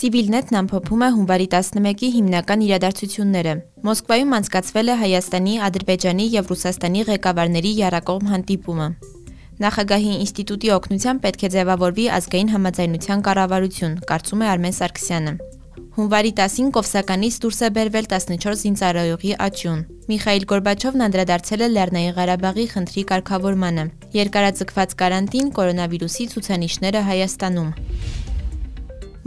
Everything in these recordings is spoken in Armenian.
Civilnet-ն ամփոփում է հունվարի 11-ի հիմնական իրադարձությունները։ Մոսկվայում անցկացվել է Հայաստանի, Ադրբեջանի եւ Ռուսաստանի ղեկավարների եռակողմ հանդիպումը։ Նախագահի ինստիտուտի օգնությամբ պետք է ձևավորվի ազգային համաձայնության կառավարություն, կարծում է Արմեն Սարգսյանը։ Հունվարի 10-ին Կովսականից դուրս է բերվել 14 զինծառայողի աճյուն։ Միխայիլ Գորբաչովն անդրադարձել է Լեռնային Ղարաբաղի խնդրի կարգավորմանը։ Երկարաձգված կարանտին, կորոնավիրուսի ցուցանիշները Հայաստանում։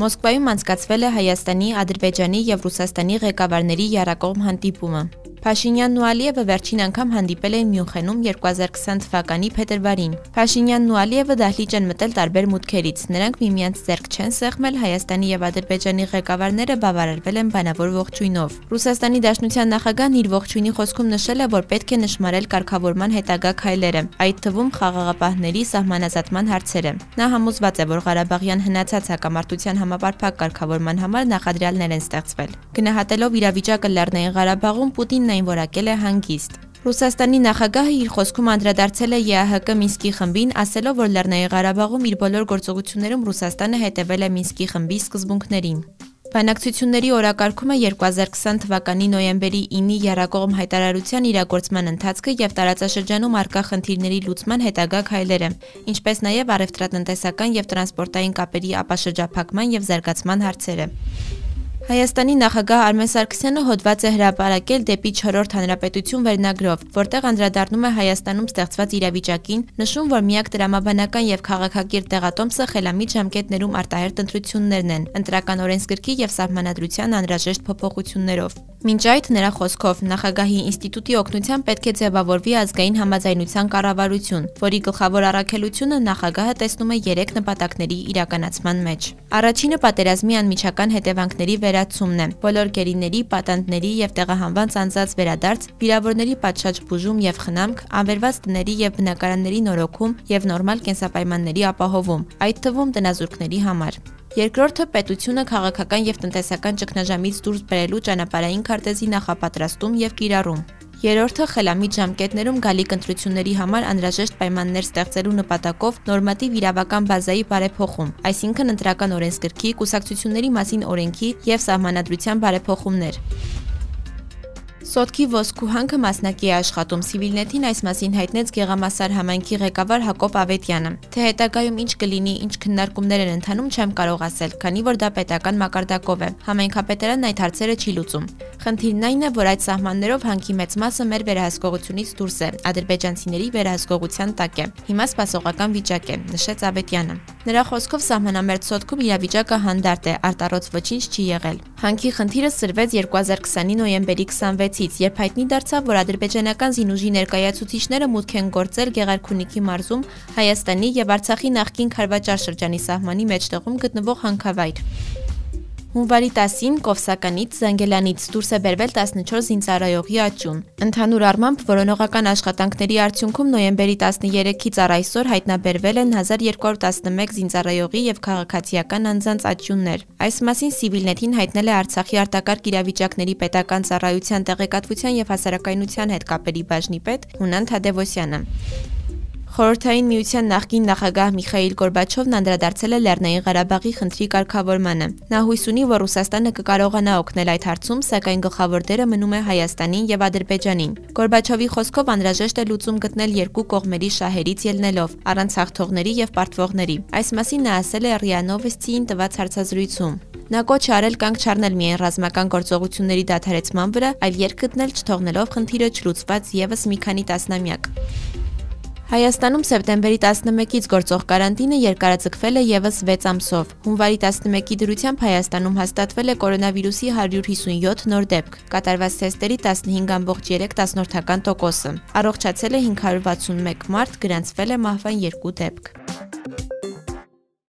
Մոսկվայում անցկացվել է Հայաստանի, Ադրբեջանի եւ Ռուսաստանի ղեկավարների եռակողմ հանդիպումը։ Փաշինյանն ու Ալիևը վերջին անգամ հանդիպել էին Մյունխենում 2020 թվականի փետրվարին։ Փաշինյանն ու Ալիևը դահլիճ են մտել տարբեր մուտքերից։ Նրանք միմյանց ձեռք չեն սեղմել, Հայաստանի եւ Ադրբեջանի ղեկավարները բավարարվել են բանավոր ողջույնով։ Ռուսաստանի Դաշնության նախագահն իր ողջույնի խոսքում նշել է, որ պետք է նշмарել կարգավորման հետագա քայլերը, այդ թվում խաղաղապահների սահմանազատման հարցերը։ Նա համոզված է, որ Ղարաբաղյան հնացած հակամարտության համապարփակ կարգավորման համար նախադրյալներ են ստեղծվել։ Գնահատելով իրավիճակը Լեռնային Ղարաբաղում Պուտինն այն որակել է հանգիստ։ Ռուսաստանի նախագահը իր խոսքում անդրադարձել է ԵԱՀԿ Մինսկի խմբին, ասելով, որ Լեռնային Ղարաբաղում իր բոլոր գործողություններում Ռուսաստանը հետևել է Մինսկի խմբի սկզբունքներին։ Բանակցությունների օրակարգումը 2020 թվականի նոյեմբերի 9-ի Եռակողմ հայտարարության իրագործման ընթացքը եւ տարածաշրջանում արկա խնդիրների լուծման հետագա քայլերը, ինչպես նաեւ առևտրատնտեսական եւ տրանսպորտային կապերի ապաշրջափակման եւ զարգացման հարցերը։ Հայաստանի նախագահ Արմեն Սարգսյանը հոդված է հրապարակել դեպի 4-րդ հանրապետություն վերնագրով, որտեղ անդրադառնում է Հայաստանում ստեղծված իրավիճակին, նշում, որ միակ դրամաբանական եւ քաղաքակիրթ տեղատոմսը խելամիտ ժամկետներում արտահերտ ընտրություններն են, ընտրական օրենսգրքի եւ սահմանադրության անհրաժեշտ փոփոխություններով։ Մինչ այդ նրա խոսքով նախագահի ինստիտուտի օգնությամբ պետք է ձևավորվի ազգային համաձայնության կառավարություն, որի գլխավոր առաքելությունը նախագահը տեսնում է 3 նպատակների իրականացման մեջ։ Առաջինը պատերազմի անմիջական հետևանքների վերացումն է։ Բոլոր գերիների, պատանդների եւ տեղահանված անձած վերադարձ, վիրավորների պատշաճ բուժում եւ խնամք, անվերված տների եւ բնակարանների նորոգում եւ նորմալ կենսապայմանների ապահովում, այդ թվում տնազուրկների համար։ Երկրորդը պետությունը քաղաքական եւ տնտեսական ճգնաժամից դուրս բերելու ճանապարհային քարտեզի նախապատրաստում եւ կիրառում։ Երրորդը խելամիտ ժամկետներում գալիք ընտրությունների համար անհրաժեշտ պայմաններ ստեղծելու նպատակով նորմատիվ իրավական բազայի բարեփոխում, այսինքն ընտրական օրենսգրքի, կուսակցությունների մասին օրենքի եւ սահմանադրության բարեփոխումներ։ Սոտքի ոսկու հանքը մասնակի է աշխատում Civilnet-ին այս մասին հայտնեց Գեղամասար համայնքի ղեկավար Հակոբ Ավետյանը։ Թե հետագայում ինչ կլինի, ինչ քննարկումներ են ընթանում, չեմ կարող ասել, քանի որ դա պետական մակարդակով է։ Համայնքապետարանն այդ հարցերը չի լուծում։ Խնդիրն այն է, որ այդ սահմաններով հանքի մեծ մասը մեր վերահսկողությունից դուրս է, ադրբեջանցիների վերահսկողության տակ է։ Հիմա սպասողական վիճակ է, նշեց Ավետյանը։ Նրա խոսքով սահմանամերձ սոտքում իրավիճակը հանդարտ է, արտարոց ոչինչ չի եղել։ Հանքի խնդիրը սրվեց 2020-ի նոյեմբերի 26-ից, երբ հայտնի դարձավ, որ ադրբեջանական զինուժի ներկայացուցիչները մուտք են գործել Գեղարքունիքի մարզում Հայաստանի եւ Արցախի նախկին Խարվաճար շրջանի սահմանի մեջտեղում գտնվող հանքավայր։ Հունվարի 10-ին Կովսականից Զանգելանից դուրս է բերվել 14 զինծառայողի աճյուն։ Ընդհանուր առմամբ որոնողական աշխատանքների արդյունքում նոյեմբերի 13-ից առ այսօր հայտնաբերվել են 1211 զինծառայողի եւ քաղաքացիական անձանց աճյուններ։ Այս մասին Civilnet-ին հայտնել է Արցախի արտակարգ իրավիճակների պետական ծառայության տեղեկատվության եւ հասարակայնության հետ կապերի բաժնի պետ Հունան Թադևոսյանը։ Խորհրդային միության նախկին նախագահ Միխայիլ Գորբաչովն անդրադարձել է Լեռնային Ղարաբաղի խնդրի կարգավորմանը։ Նա հույս ունի, որ Ռուսաստանը կկարողանա օգնել այդ հարցում, սակայն գլխավոր դերը մնում է Հայաստանին եւ Ադրբեջանին։ Գորբաչովի խոսքով անհրաժեշտ է լուծում գտնել երկու կողմերի շահերից ելնելով, առանց հաղթողների եւ պարտվողների։ Այս մասին նա ասել է ՌԻԱ Նովոստիին տված հարցազրույցում։ Նա կոչ արել կանգ չառնել միայն ռազմական գործողությունների դադարեցման վրա, այլ երկ գտնել չթողնելով խնդիրը չլուծված եւս մի քանի տասնամյակ։ Հայաստանում սեպտեմբերի 11-ից գործող կարանտինը երկարաձգվել է եւս 6 ամսով։ Հունվարի 11-ի դրությամբ Հայաստանում հաստատվել է կորոնավիրուսի 157 նոր դեպք, կատարված թեստերի 15.3%-ը։ Առողջացել է 561 մարդ, գրանցվել է մահվան 2 դեպք։